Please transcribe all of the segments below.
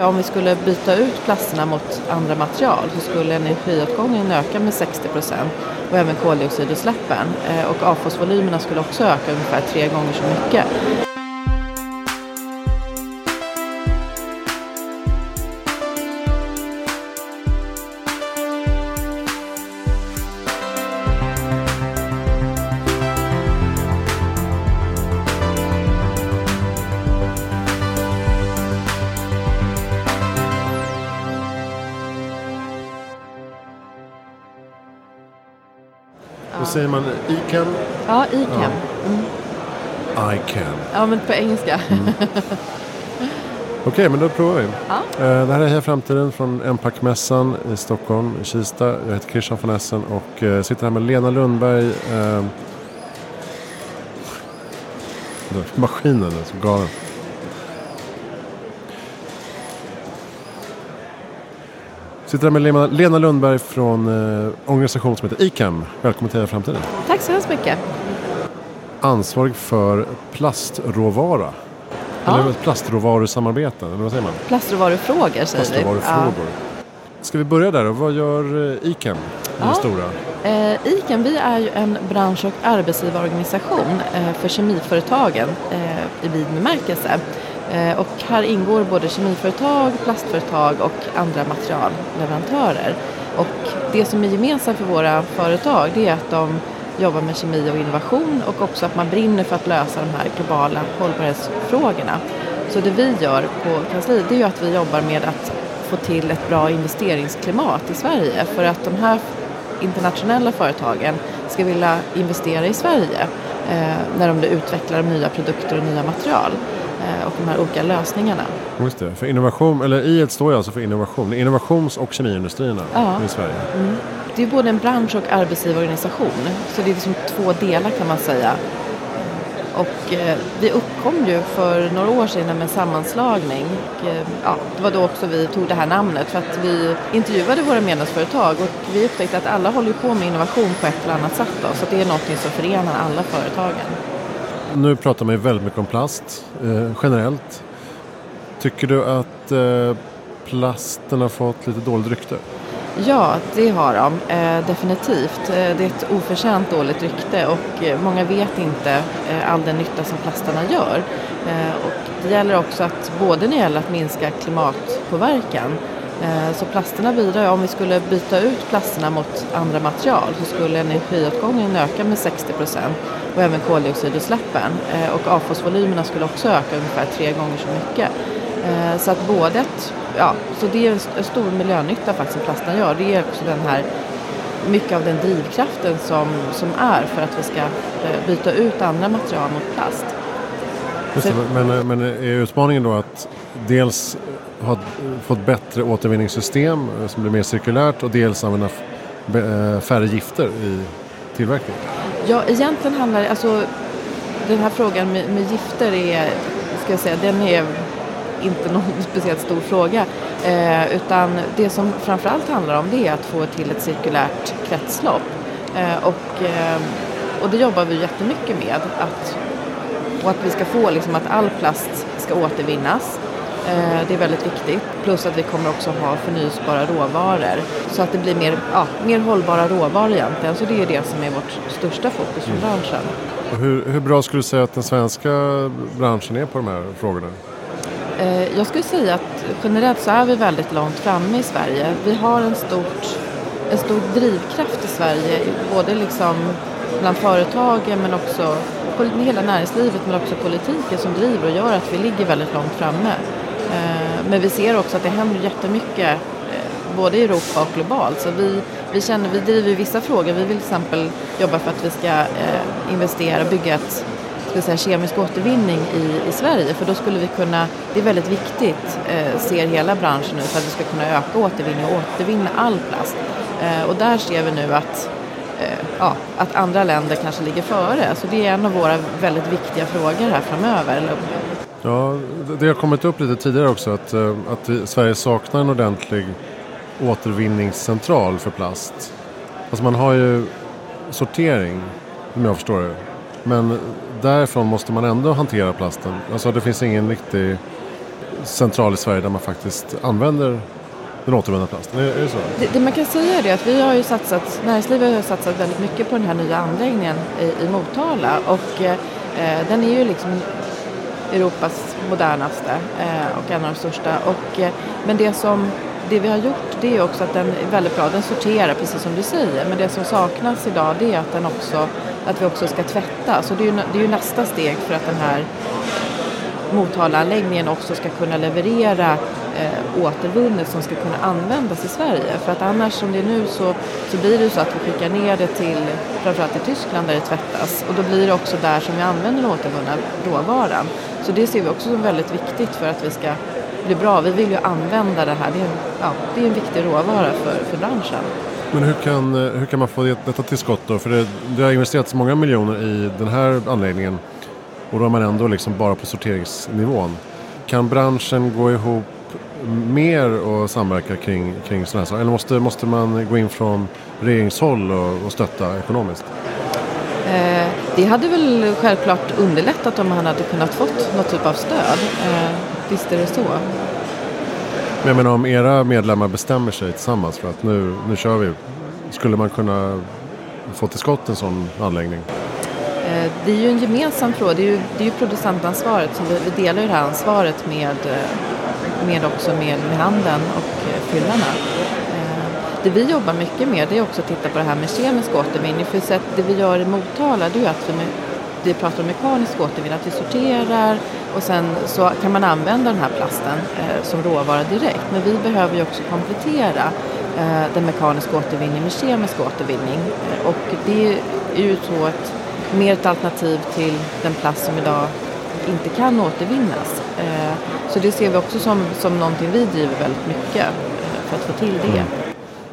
Om vi skulle byta ut plasterna mot andra material så skulle energiåtgången öka med 60 procent och även koldioxidutsläppen. Eh, och avfallsvolymerna skulle också öka ungefär tre gånger så mycket. Man ICAN. Ja, ICAM. Mm. ICAN. Ja, men på engelska. Okej, men då provar vi. Ja. Eh, Det här är Heja Framtiden från Empac-mässan i Stockholm, i Kista. Jag heter Christian von Essen och eh, sitter här med Lena Lundberg. eh, Maskinen är så galen. Sitter här med Lena- Lena Lundberg från eh, organisation som heter ICAM. Välkommen till Heja Framtiden. Tack så hemskt mycket. Ansvarig för plastråvara. Ja. Eller plastråvarusamarbeten, eller vad säger man? Plastråvarufrågor säger. Plastråvarufrågor. Ska vi börja där då? Vad gör eh, ICAM? Ja. stora. Eh, ICAM vi är ju en bransch och arbetsgivarorganisation eh, för kemiföretagen eh, i vid bemärkelse. Eh, och här ingår både kemiföretag, plastföretag och andra materialleverantörer. Och det som är gemensamt för våra företag det är att de jobbar med kemi och innovation och också att man brinner för att lösa de här globala hållbarhetsfrågorna. Så det vi gör på kansliet är ju att vi jobbar med att få till ett bra investeringsklimat i Sverige för att de här internationella företagen ska vilja investera i Sverige eh, när de utvecklar nya produkter och nya material och de här olika lösningarna. Just det. För innovation, eller I står ju alltså för innovation. Innovations och kemiindustrierna Ja. i Sverige. Det är både en bransch och arbetsgivarorganisation så det är liksom två delar kan man säga. Och eh, vi uppkom ju för några år sedan med en sammanslagning. Och, eh, ja, det var då också vi tog det här namnet för att vi intervjuade våra medlemsföretag och vi upptäckte att alla håller på med innovation på ett eller annat sätt. Då, så det är något som förenar alla företagen. Nu pratar man ju väldigt mycket om plast eh, generellt. Tycker du att eh, plasten har fått lite dåligt rykte? Ja, det har de eh, definitivt. Eh, det är ett oförtjänt dåligt rykte och eh, många vet inte eh, all den nytta som plasterna gör. Eh, och det gäller också att både när det gäller att minska klimatpåverkan eh, så plasterna bidrar, om vi skulle byta ut plasterna mot andra material så skulle energiåtgången öka med 60 procent och även koldioxidutsläppen eh, och avfallsvolymerna skulle också öka ungefär tre gånger så mycket. Eh, Så att både ett, ja, så det är en st- en stor miljönytta faktiskt som plasterna gör. Det är också den här, mycket av den drivkraften som, som är för att vi ska eh, byta ut andra material mot plast. Just det, men, men är utmaningen då att dels ha fått bättre återvinningssystem som blir mer cirkulärt och dels använda färre gifter i tillverkning? Ja, egentligen handlar det, alltså den här frågan med, med gifter är, ska jag säga, den är inte någon speciellt stor fråga. Eh, utan det som framförallt handlar om det är att få till ett cirkulärt kretslopp. Eh, och, eh, och det jobbar vi jättemycket med. Att, och att vi ska få liksom att all plast ska återvinnas. Eh, Det är väldigt viktigt. Plus att vi kommer också ha förnyelsebara råvaror. Så att det blir mer, ja, mer hållbara råvaror egentligen. Så det är det som är vårt största fokus för branschen. Och hur, hur bra skulle du säga att den svenska branschen är på de här frågorna? Eh, Jag skulle säga att generellt så är vi väldigt långt framme i Sverige. Vi har en, stort, en stor drivkraft i Sverige, både liksom bland företagen men också hela näringslivet men också politiken som driver och gör att vi ligger väldigt långt framme. Eh, men vi ser också att det händer jättemycket eh, både i Europa och globalt. Så vi, vi, känner, vi driver vissa frågor. Vi vill till exempel jobba för att vi ska eh, investera och bygga ett ska säga, kemisk återvinning i, i Sverige. För då skulle vi kunna, det är väldigt viktigt, eh, ser hela branschen nu, för att vi ska kunna öka återvinning och återvinna all plast. Eh, och där ser vi nu att, eh, ja, att andra länder kanske ligger före. Så det är en av våra väldigt viktiga frågor här framöver. Ja, det- har kommit upp lite tidigare också att, eh, att Sverige saknar en ordentlig återvinningscentral för plast. Alltså man har ju sortering, om jag förstår det. Men därifrån måste man ändå hantera plasten. Alltså det finns ingen riktig central i Sverige där man faktiskt använder den återvunna plasten? Är det så? Det, det, man kan säga är att vi har ju satsat, näringslivet har satsat väldigt mycket på den här nya anläggningen i, i Motala och eh, den är ju liksom Europas modernaste eh, och en av de största. Och, eh, men det som det vi har gjort det är också att den är väldigt bra. Den sorterar precis som du säger. Men det som saknas idag det är att, den också, att vi också ska tvätta. Så det är ju, det är ju nästa steg för att den här Motalaanläggningen också ska kunna leverera eh, återvunnet som ska kunna användas i Sverige. För att annars som det är nu så, så blir det så att vi skickar ner det till framförallt till Tyskland där det tvättas och då blir det också där som vi använder den återvunna råvaran. Så det ser vi också som väldigt viktigt för att vi ska bli bra. Vi vill ju använda det här. Det är en, ja, det är en viktig råvara för, för branschen. Men hur kan, eh, hur kan man få detta till skott då? För det, det har investerats många miljoner i den här anläggningen och då är man ändå liksom bara på sorteringsnivån. Kan branschen gå ihop mer och samverka kring, kring sådana här saker? Eller måste, måste man gå in från regeringshåll och, och stötta ekonomiskt? Eh, det hade väl självklart underlättat om man hade kunnat fått något typ av stöd. Eh, visst är det så. Men jag menar om era medlemmar bestämmer sig tillsammans för att nu, nu kör vi. Skulle man kunna få till skott en sån anläggning? Eh, det är ju en gemensam fråga. Det är ju, det är ju producentansvaret. Så vi, vi delar ju det här ansvaret med, med också med, med handeln och eh, fyllarna. Eh, det vi jobbar mycket med det är också att titta på det här med kemisk återvinning. För det vi gör i Motala det är att vi, vi pratar om mekanisk återvinning, att vi sorterar och sen så kan man använda den här plasten eh, som råvara direkt. Men vi behöver ju också komplettera eh, den mekaniska återvinningen med kemisk återvinning. Eh, och det är ju så ett, mer ett alternativ till den plast som idag inte kan återvinnas. Eh, så det ser vi också som, som någonting vi driver väldigt mycket eh, för att få till det. Mm.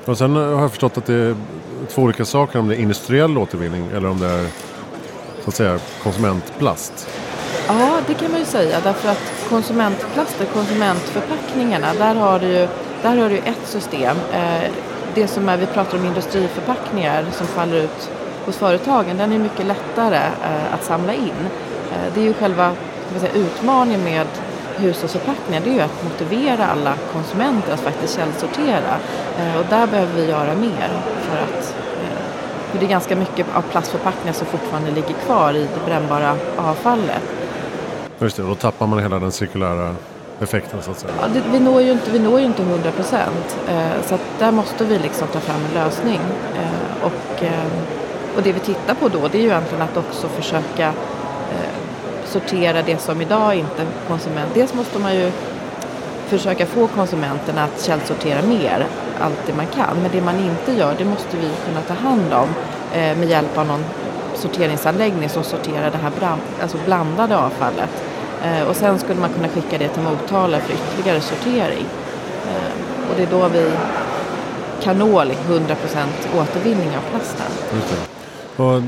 Och sen har jag förstått att det är två olika saker om det är industriell återvinning eller om det är så att säga konsumentplast. Ja, det kan man ju säga därför att konsumentplaster, konsumentförpackningarna, där har du ju, där har du ett system. Eh, det som är, vi pratar om industriförpackningar som faller ut hos företagen, den är mycket lättare eh, att samla in. Eh, det är ju själva säga, utmaningen med hushållsförpackningar det är ju att motivera alla konsumenter att faktiskt källsortera. Eh, och där behöver vi göra mer för att eh, för det är ganska mycket av plastförpackningar som fortfarande ligger kvar i det brännbara avfallet. Just det, då tappar man hela den cirkulära effekten så att säga. Ja, det, vi, når ju inte, vi når ju inte 100 procent. Så att där måste vi liksom ta fram en lösning. Och, och det vi tittar på då det är ju egentligen att också försöka sortera det som idag inte konsument... Dels måste man ju försöka få konsumenterna att källsortera mer, allt det man kan. Men det man inte gör, det måste vi kunna ta hand om eh, med hjälp av någon sorteringsanläggning som sorterar det här brand, alltså blandade avfallet. Eh, och sen skulle man kunna skicka det till Motala för ytterligare sortering. Eh, och det är då vi kan nå liksom, 100% återvinning av plasten. Och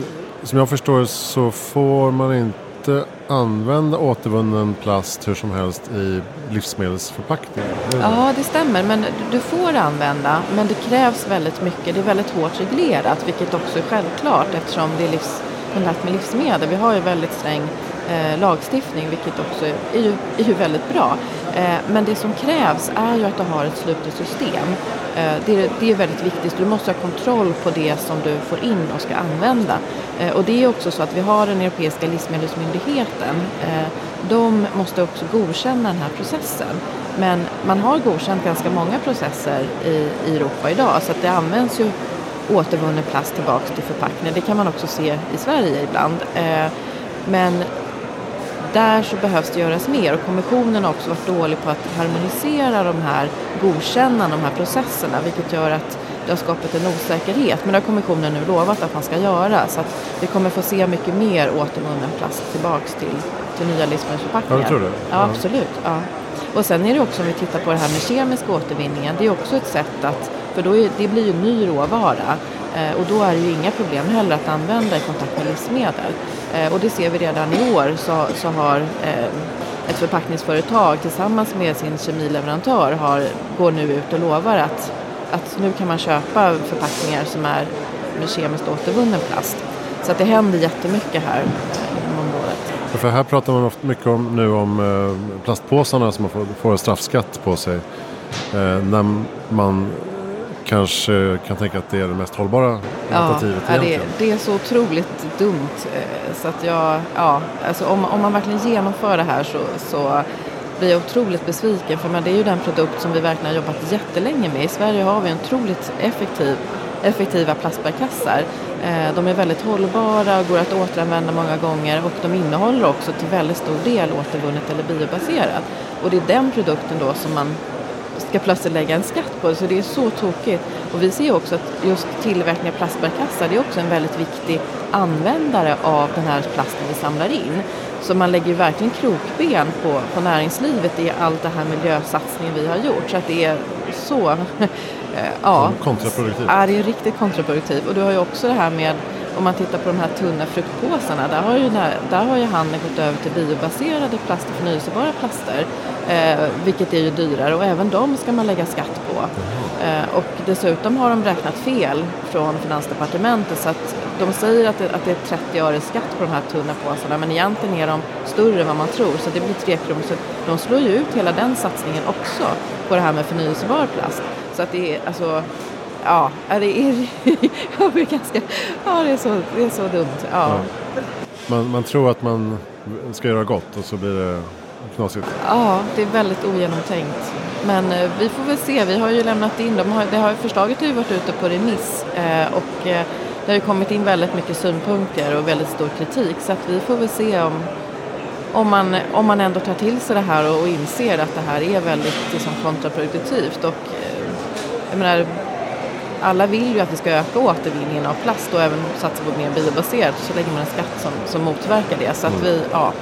som jag förstår så får man inte inte använda återvunnen plast hur som helst i livsmedelsförpackningar? Ja, det stämmer. Men du får använda, men det krävs väldigt mycket. Det är väldigt hårt reglerat, vilket också är självklart eftersom det är livs, kontakt med livsmedel. Vi har ju väldigt sträng eh, lagstiftning, vilket också är, är, ju, är ju väldigt bra. Eh, men det som krävs är ju att du har ett slutet system. Eh, det, är väldigt viktigt. Du måste ha kontroll på det som du får in och ska använda. Eh, och det är också så att vi har den Europeiska livsmedelsmyndigheten. De måste också godkänna den här processen. Men man har godkänt ganska många processer i, Europa idag så att det används ju återvunnen plast tillbaks till förpackningar. Det kan man också se i Sverige ibland. Men där så behövs det göras mer och kommissionen har också varit dålig på att harmonisera de här godkännande, de här processerna vilket gör att det har skapat en osäkerhet. Men det har kommissionen nu lovat att man ska göra så att vi kommer få se mycket mer återvunnen plast tillbaks till, till nya livsmedelsförpackningar. Ja, tror du? Ja, absolut. Ja. Och sen är det också om vi tittar på det här med kemisk återvinningen, det är också ett sätt att, för då är, det blir ju ny råvara eh, och då är det ju inga problem heller att använda i kontakt med livsmedel. Eh, och det ser vi redan i år så, så har eh, ett förpackningsföretag tillsammans med sin kemileverantör har, går nu ut och lovar att, att nu kan man köpa förpackningar som är med kemiskt återvunnen plast. Så att det händer jättemycket här eh, inom området. För här pratar man ofta mycket om, nu om eh, plastpåsarna som får, får straffskatt på sig. Eh, när man kanske kan tänka att det är det mest hållbara alternativet ja, det, det är så otroligt dumt. Eh, så att jag, ja, alltså om, om man verkligen genomför det här så, så blir jag otroligt besviken. För men det är ju den produkt som vi verkligen har jobbat jättelänge med. I Sverige har vi en otroligt effektiv, effektiva plastbärkassar. Eh, de är väldigt hållbara och går att återanvända många gånger och de innehåller också till väldigt stor del återvunnet eller biobaserat. Och det är den produkten då som man ska plötsligt lägga en skatt på. Så det är så tokigt. Och vi ser också att just tillverkning av plastbärkassar det är också en väldigt viktig användare av den här plasten vi samlar in. Så man lägger ju verkligen krokben på, på näringslivet i allt det här miljösatsningen vi har gjort. Så att det är så... Eh, ja. Kontraproduktivt. Ja, det är riktigt kontraproduktivt. Och du har ju också det här med om man tittar på de här tunna fruktpåsarna, där har ju, där har ju handeln gått över till biobaserade plaster, förnyelsebara plaster. Eh, vilket är ju dyrare och även de ska man lägga skatt på. Eh, och dessutom har de räknat fel från Finansdepartementet så att de säger att det, att det är 30 öre skatt på de här tunna påsarna men egentligen är de större än vad man tror så det blir 3 kronor. Så de slår ju ut hela den satsningen också på det här med förnyelsebar plast. Så att det är alltså ja, det är, jag blir ganska, ja det är så, det är så dumt. Ja. ja. Man, man tror att man ska göra gott och så blir det knasigt. Ja, det är väldigt ogenomtänkt. Men eh, vi får väl se, vi har ju lämnat in, de har, det har, förslaget har ju varit ute på remiss eh, och eh, det har ju kommit in väldigt mycket synpunkter och väldigt stor kritik så att vi får väl se om, om, man, om man ändå tar till sig det här och, och inser att det här är väldigt liksom, kontraproduktivt och eh, jag menar alla vill ju att vi ska öka återvinningen av plast och även satsa på mer biobaserat. Så lägger man en skatt som, som motverkar det. Så att vi, mm. ja.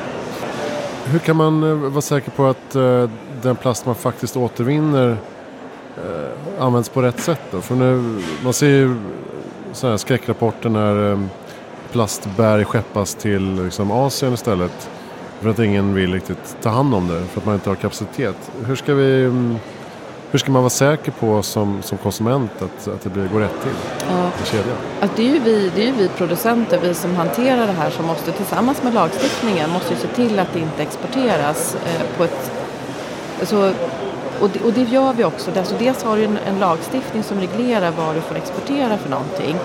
Hur kan man uh, vara säker på att uh, den plast man faktiskt återvinner uh, används på rätt sätt då? För nu, man ser ju sådana här skräckrapporter när um, plastbär skeppas till liksom, Asien istället. För att ingen vill riktigt ta hand om det, för att man inte har kapacitet. Hur ska vi um, hur ska man vara säker på som, som konsument att, att det blir, går rätt till ja. i kedjan? Att det, är ju vi, det är ju vi producenter, vi som hanterar det här som måste tillsammans med lagstiftningen måste se till att det inte exporteras eh, på ett... Alltså, och, det, och det gör vi också. Alltså dels har vi en, en lagstiftning som reglerar vad du får exportera för någonting.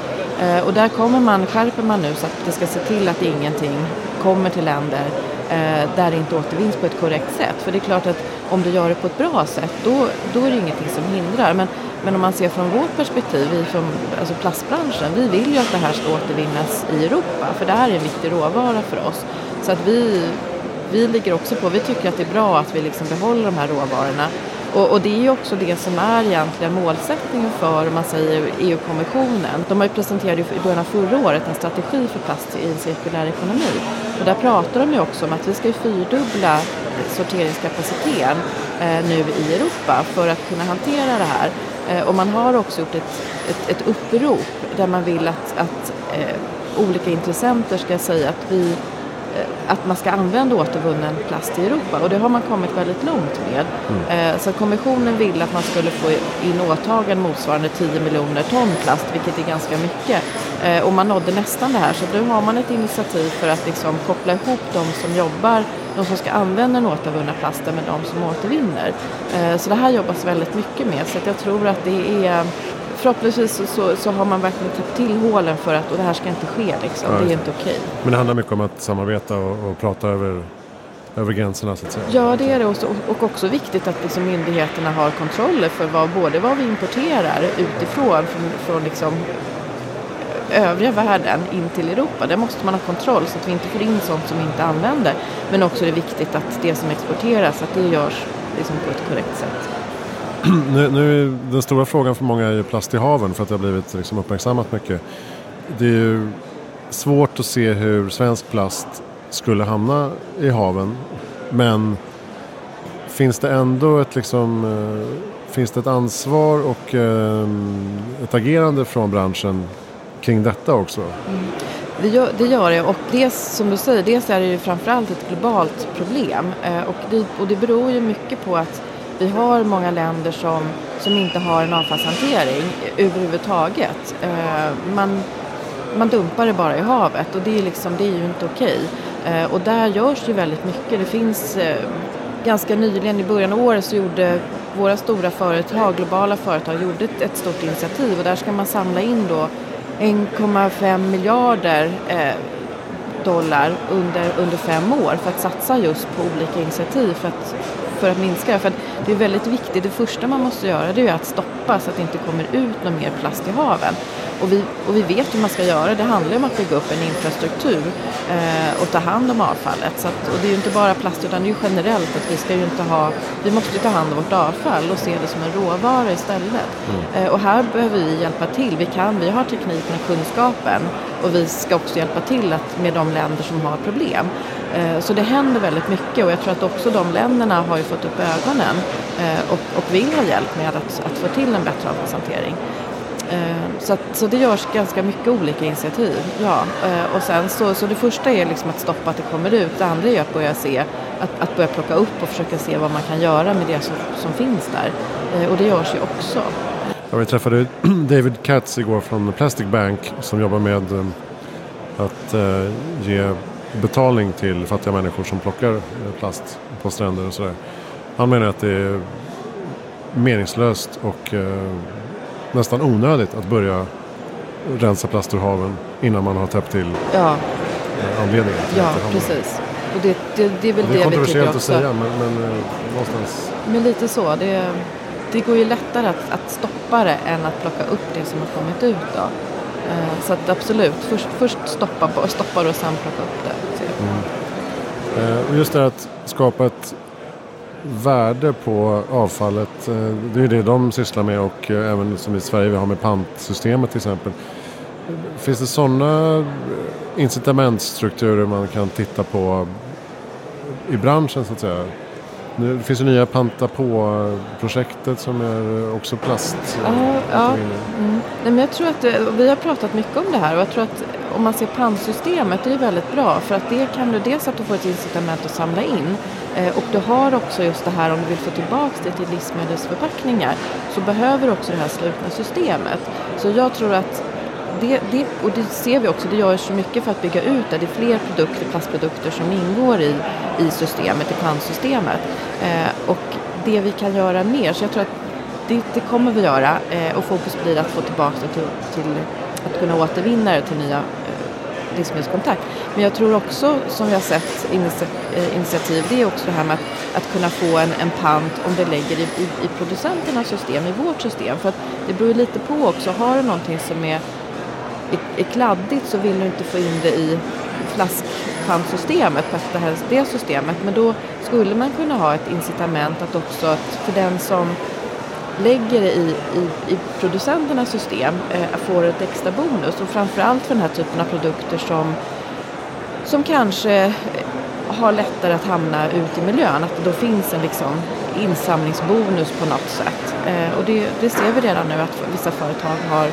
Eh, och där kommer man, skärper man nu så att det ska se till att ingenting kommer till länder eh, där det inte återvinns på ett korrekt sätt. För det är klart att om du gör det på ett bra sätt då, då är det ingenting som hindrar. Men, men om man ser från vårt perspektiv, vi från alltså plastbranschen, vi vill ju att det här ska återvinnas i Europa för det här är en viktig råvara för oss. Så att vi, vi ligger också på, vi tycker att det är bra att vi liksom behåller de här råvarorna och, och, det är ju också det som är egentligen målsättningen för, om man säger EU-kommissionen. De har ju presenterat i början av förra året en strategi för plast i en cirkulär ekonomi. Och där pratar de ju också om att vi ska fyrdubbla sorteringskapaciteten eh, nu i Europa för att kunna hantera det här. Eh, och man har också gjort ett, ett, ett upprop där man vill att, att eh, olika intressenter ska säga att vi att man ska använda återvunnen plast i Europa och det har man kommit väldigt långt med. Mm. Så kommissionen ville att man skulle få in åtaganden motsvarande 10 miljoner ton plast, vilket är ganska mycket. Eh, och man nådde nästan det här, så nu har man ett initiativ för att liksom koppla ihop de som jobbar, de som ska använda den återvunna plasten med de som återvinner. Så det här jobbas väldigt mycket med, så jag tror att det är förhoppningsvis så, så, så, har man verkligen täppt till hålen för att och det här ska inte ske. Liksom. Ja, det är inte okej. Okay. Men det handlar mycket om att samarbeta och, och prata över över gränserna så att säga. Ja det är det och, och också viktigt att liksom myndigheterna har kontroller för vad, både vad vi importerar utifrån från, från liksom övriga världen in till Europa. Där måste man ha kontroll så att vi inte får in sånt som vi inte använder. Men också är det viktigt att det som exporteras att det görs liksom på ett korrekt sätt. nu, nu, den stora frågan för många är ju plast i haven för att det har blivit liksom uppmärksammat mycket. Det är ju svårt att se hur svensk plast skulle hamna i haven. Men finns det ändå ett, liksom, eh, finns det ett ansvar och ehm, ett agerande från branschen kring detta också? Mm. Det gör, det gör det och dels som du säger, dels är det ju framförallt ett globalt problem eh, och det, och det beror ju mycket på att vi har många länder som, som inte har en avfallshantering överhuvudtaget. Eh, man, man dumpar det bara i havet och det är, liksom, det är ju inte okej. Eh, och där görs ju väldigt mycket. Det finns ganska nyligen i början av året så gjorde våra stora företag, globala företag, gjorde ett, ett stort initiativ och där ska man samla in då 1,5 miljarder eh, dollar under, under fem år för att satsa just på olika initiativ för att, för att minska det. För det är väldigt viktigt, det första man måste göra det är att stoppa så att det inte kommer ut någon mer plast i haven. Och vi, och vi vet hur man ska göra. Det handlar om att bygga upp en infrastruktur eh, och ta hand om avfallet. Så att, och det är ju inte bara plast utan det är ju generellt att vi ska ju inte ha, vi måste ta hand om vårt avfall och se det som en råvara istället. Mm. Eh, och här behöver vi hjälpa till. Vi kan, vi har tekniken och kunskapen och vi ska också hjälpa till att, med de länder som har problem. Eh, så det händer väldigt mycket och jag tror att också de länderna har ju fått upp ögonen eh, och, och vill ha hjälp med att, att få till en bättre avfallshantering. Eh, så, att, så det görs ganska mycket olika initiativ. Ja. Eh, och sen så, så det första är liksom att stoppa att det kommer ut. Det andra är att börja se, att, att börja plocka upp och försöka se vad man kan göra med det som, som finns där. Eh, och det görs ju också. Ja, vi träffade David Katz igår från Plastic Bank som jobbar med att ge betalning till fattiga människor som plockar plast på stränder och sådär. Han menar att det är meningslöst och nästan onödigt att börja rensa plast ur haven innan man har täppt till ja. Eh, anledningen till Ja, precis. Och det, det, det är väl det, det, vi tycker också. att säga men, men eh, någonstans. Men lite så. Det, det går ju lättare att, att stoppa det än att plocka upp det som har kommit ut. Då. Eh, så att absolut, först, först stoppa, stoppa det och sen plocka upp det. Mm. Och just det att skapa ett värde på avfallet. Eh, det är det de sysslar med och eh, även som i Sverige vi har med pantsystemet till exempel. Finns det sådana eh, incitamentstrukturer man kan titta på i branschen så att säga? Nu, finns det nya Panta på-projektet som är också plast. Ja, ja. Mm. Nej, men jag tror att vi har pratat mycket om det här och jag tror att om man ser pantsystemet det är väldigt bra för att det kan du dels att du får ett incitament att samla in eh, och du har också just det här om du vill få tillbaka det till livsmedelsförpackningar så behöver du också det här slutna systemet. Så jag tror att det, det, och det ser vi också, det görs så mycket för att bygga ut det. Det är fler produkter, plastprodukter som ingår i, i systemet, i pantsystemet. Eh, och det vi kan göra mer, så jag tror att det, det kommer vi göra eh, och fokus blir att få tillbaka det till, till att kunna återvinna det till nya eh, livsmedelskontakt. Men jag tror också, som vi har sett eh, initiativ, det är också det här med att, att kunna få en, en pant om det lägger i, i, i producenternas system, i vårt system. För att det beror lite på också, har du någonting som är, är, är kladdigt så vill du inte få in det i flaskpantsystemet, det, här, det systemet. Men då skulle man kunna ha ett incitament att också, att för den som lägger det i, i, i producenternas system eh, får ett extra bonus och framförallt för den här typen av produkter som, som kanske eh, har lättare att hamna ut i miljön, att det då finns en liksom insamlingsbonus på något sätt. Eh, och det, det, ser vi redan nu att vissa företag har,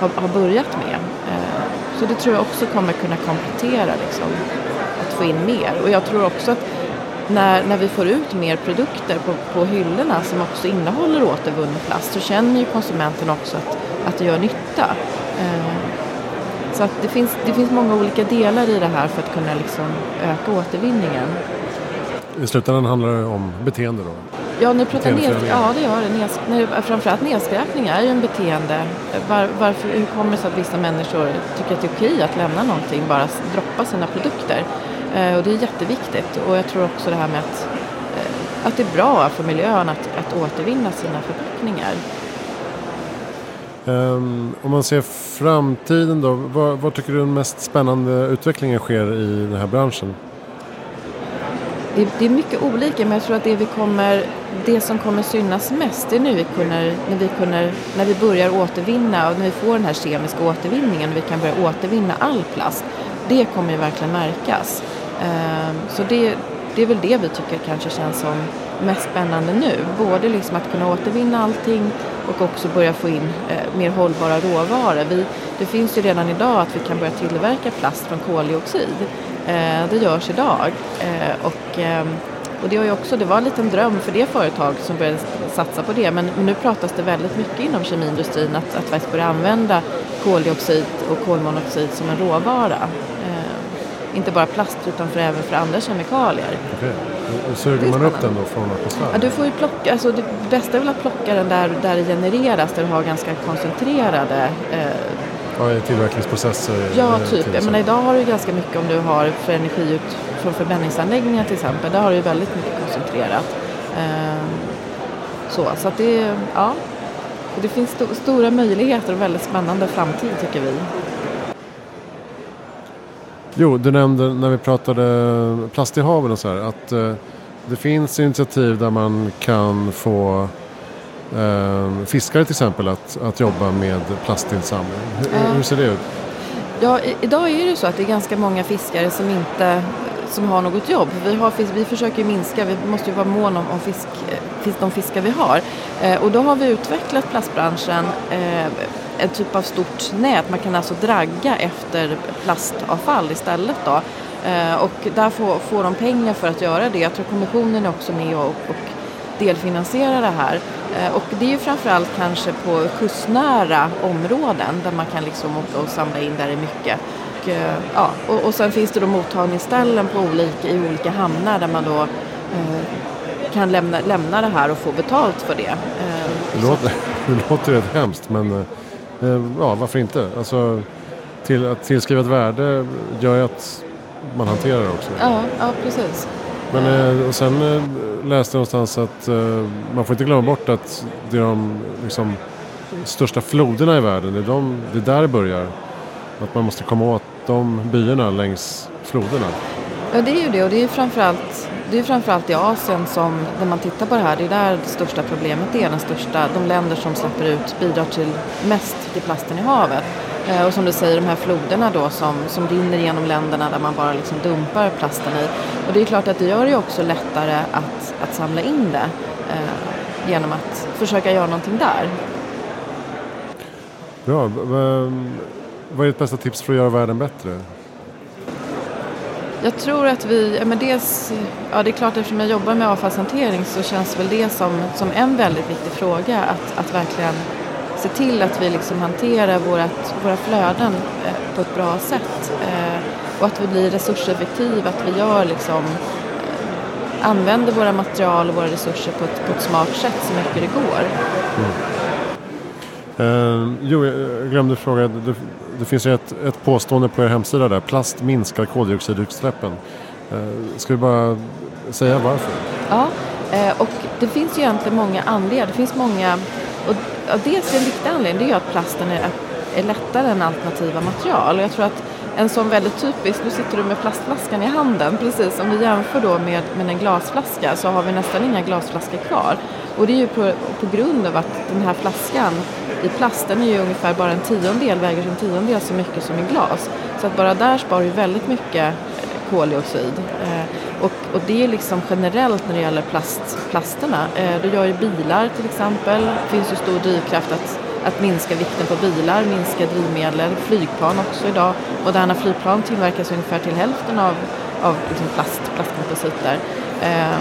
har, har börjat med. Eh, så det tror jag också kommer kunna komplettera liksom, att få in mer. Och jag tror också att när, när vi får ut mer produkter på, på hyllorna som också innehåller återvunnen plast så känner ju konsumenten också att, att det gör nytta. Eh, så att det, finns, det finns många olika delar i det här för att kunna liksom öka återvinningen. I slutändan handlar det om beteende då? Ja, när pratar ned, ja det gör det. Neds, när, framförallt nedskräpning är ju en beteende. Var, varför, hur kommer det sig att vissa människor tycker att det är okej att lämna någonting, bara droppa sina produkter? Eh, och det är jätteviktigt och jag tror också det här med att, eh, att det är bra för miljön att, att återvinna sina förpackningar. Um, om man ser framtiden då, vad, vad, tycker du den mest spännande utvecklingen sker i den här branschen? Det, det, är mycket olika men jag tror att det, vi kommer, det som kommer synas mest det är nu vi kunner, när, vi kunner, när vi börjar återvinna och när vi får den här kemiska återvinningen och vi kan börja återvinna all plast. Det kommer ju verkligen märkas. Ehm, så det, det är väl det vi tycker kanske känns som mest spännande nu. Både liksom att kunna återvinna allting och också börja få in eh, mer hållbara råvaror. Vi, det finns ju redan idag att vi kan börja tillverka plast från koldioxid. Eh, det görs idag. Eh, och, ehm, och det, var ju också, det var en liten dröm för det företag som började satsa på det. Men nu pratas det väldigt mycket inom kemiindustrin att, att faktiskt börja använda koldioxid och kolmonoxid som en råvara inte bara plast utan för även för andra kemikalier. Hur suger man upp den då från atmosfären? Ja, du får ju plocka, alltså det bästa är väl att plocka den där, där det genereras, där du har ganska koncentrerade eh, Ja, tillverkningsprocesser? Ja, eh, typ. till Jag menar, idag har du ganska mycket om du har för energi ut från förbränningsanläggningar till exempel. Där har du väldigt mycket koncentrerat. Ehm, så, så att det, ja, det finns sto stora möjligheter och väldigt spännande framtid tycker vi. Jo, du nämnde när vi pratade plast i haven och så här att eh, det finns initiativ där man kan få eh, fiskare till exempel att, att jobba med plastinsamling. Hur, Ja. hur ser det ut? Ja, i, idag är det så att det är ganska många fiskare som inte som har något jobb. Vi, har, vi försöker minska, vi måste ju vara mån om, om fisk, eh, fisk, de fiskar vi har. Eh, och då har vi utvecklat plastbranschen eh, en typ av stort nät. Man kan alltså dragga efter plastavfall istället då. Eh, och där får, får de pengar för att göra det. Jag tror kommissionen är också med och, och delfinansierar det här. Eh, och det är ju framförallt kanske på kustnära områden där man kan liksom åka och samla in där det är mycket. Och, eh, ja, och, och sen finns det då mottagningsställen på olika, i olika hamnar där man då eh, kan lämna, lämna det här och få betalt för det. Eh, Det låter, det låter rätt hemskt men eh, ja, varför inte? Alltså, till, att tillskriva ett värde gör ju att man hanterar det också. Ja, ja precis. Men eh, och sen eh, läste jag någonstans att eh, man får inte glömma bort att det är de liksom, största floderna i världen, det är, de, det är där det börjar. Att man måste komma åt de byarna längs floderna. Ja, det är ju det och det är ju framförallt, det är framförallt i Asien som, när man tittar på det här, det är där det största problemet är. Den största, de länder som släpper ut bidrar till mest till plasten i havet. Eh, och som du säger, de här floderna då som, som rinner genom länderna där man bara liksom dumpar plasten i. Och det är klart att det gör det också lättare att, att samla in det eh, genom att försöka göra någonting där. Bra. Vad är ditt bästa tips för att göra världen bättre? Jag tror att vi, men dels, ja det är klart eftersom jag jobbar med avfallshantering så känns väl det som, som en väldigt viktig fråga att, att verkligen se till att vi liksom hanterar vårat, våra flöden eh, på ett bra sätt eh, och att vi blir resurseffektiva, att vi gör liksom eh, använder våra material och våra resurser på ett, på ett smart sätt så mycket det går. Mm. Eh, jo, jag glömde fråga. Det, finns ju ett, ett påstående på er hemsida där. Plast minskar koldioxidutsläppen. Eh, ska vi bara säga varför? Ja, eh, och det finns ju egentligen många anledningar. Det finns många, och dels en viktig anledning det är ju att plasten är, är lättare än alternativa material. Och jag tror att en sån väldigt typisk, nu sitter du med plastflaskan i handen, precis om vi jämför då med, med en glasflaska så har vi nästan inga glasflaskor kvar. Och det är ju på, på grund av att den här flaskan i plast den är ju ungefär bara en tiondel, väger en tiondel så mycket som i glas. Så att bara där sparar vi väldigt mycket eh, koldioxid. Eh, och, och det är liksom generellt när det gäller plast, plasterna. Eh, det gör ju bilar till exempel. Det finns ju stor drivkraft att, att minska vikten på bilar, minska drivmedel, flygplan också idag. Moderna flygplan tillverkas ungefär till hälften av, av liksom plast, plastkompositer. Eh,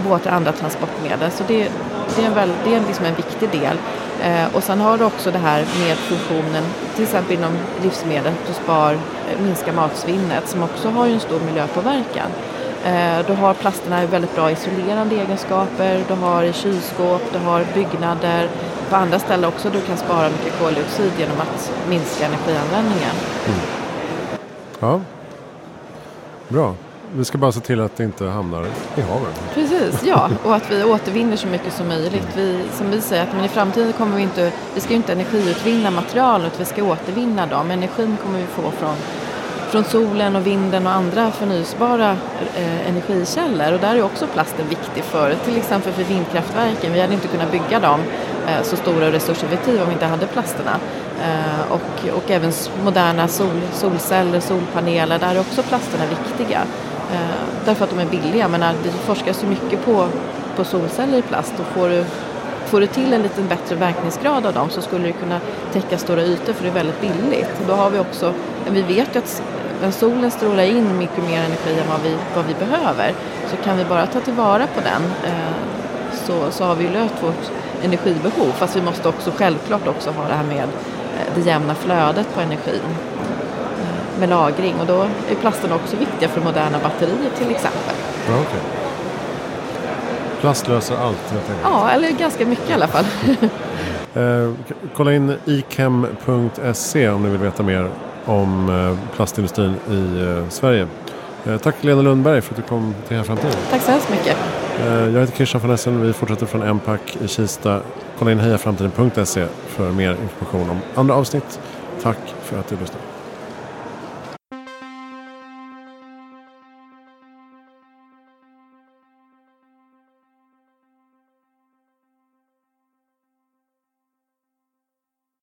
båtar och andra transportmedel. Så det, det är, en, väl, det är liksom en viktig del. Eh, och sen har du också det här med funktionen, till exempel inom livsmedel, du spar, eh, minskar matsvinnet som också har ju en stor miljöpåverkan. Eh, du har plasterna väldigt bra isolerande egenskaper, du har i kylskåp, du har byggnader, på andra ställen också du kan spara mycket koldioxid genom att minska energianvändningen. Mm. Ja, bra. Vi ska bara se till att det inte hamnar i havet. Precis, ja. Och att vi återvinner så mycket som möjligt. Vi, som vi säger, att men i framtiden kommer vi inte, vi ska ju inte energiutvinna material utan vi ska återvinna dem. Energin kommer vi få från, från solen och vinden och andra förnyelsebara eh, energikällor. Och där är också plasten viktig för, till exempel för vindkraftverken. Vi hade inte kunnat bygga dem eh, så stora och resurseffektiva om vi inte hade plasterna. Eh, och, och även moderna sol, solceller, solpaneler, där är också plasterna viktiga. Eh, därför att de är billiga. Men det forskas ju mycket på, på solceller i plast och får du, får du till en lite bättre verkningsgrad av dem så skulle du kunna täcka stora ytor för det är väldigt billigt. Då har vi också, vi vet ju att när solen strålar in mycket mer energi än vad vi, vad vi behöver så kan vi bara ta tillvara på den eh, så, så har vi löst vårt energibehov. Fast vi måste också självklart också ha det här med eh, det jämna flödet på energin. Med lagring och då är plasterna också viktiga för moderna batterier till exempel. Ja, okay. Plast löser allt helt enkelt. Ja, eller ganska mycket i alla fall. eh, kolla in ichem.se om ni vill veta mer om eh, plastindustrin i eh, Sverige. Eh, tack Lena Lundberg för att du kom till Heja Framtiden. Tack så hemskt mycket. Eh, jag heter Christian von Essen. Vi fortsätter från Empac i Kista. Kolla in hejaframtiden.se för mer information om andra avsnitt. Tack för att du lyssnade.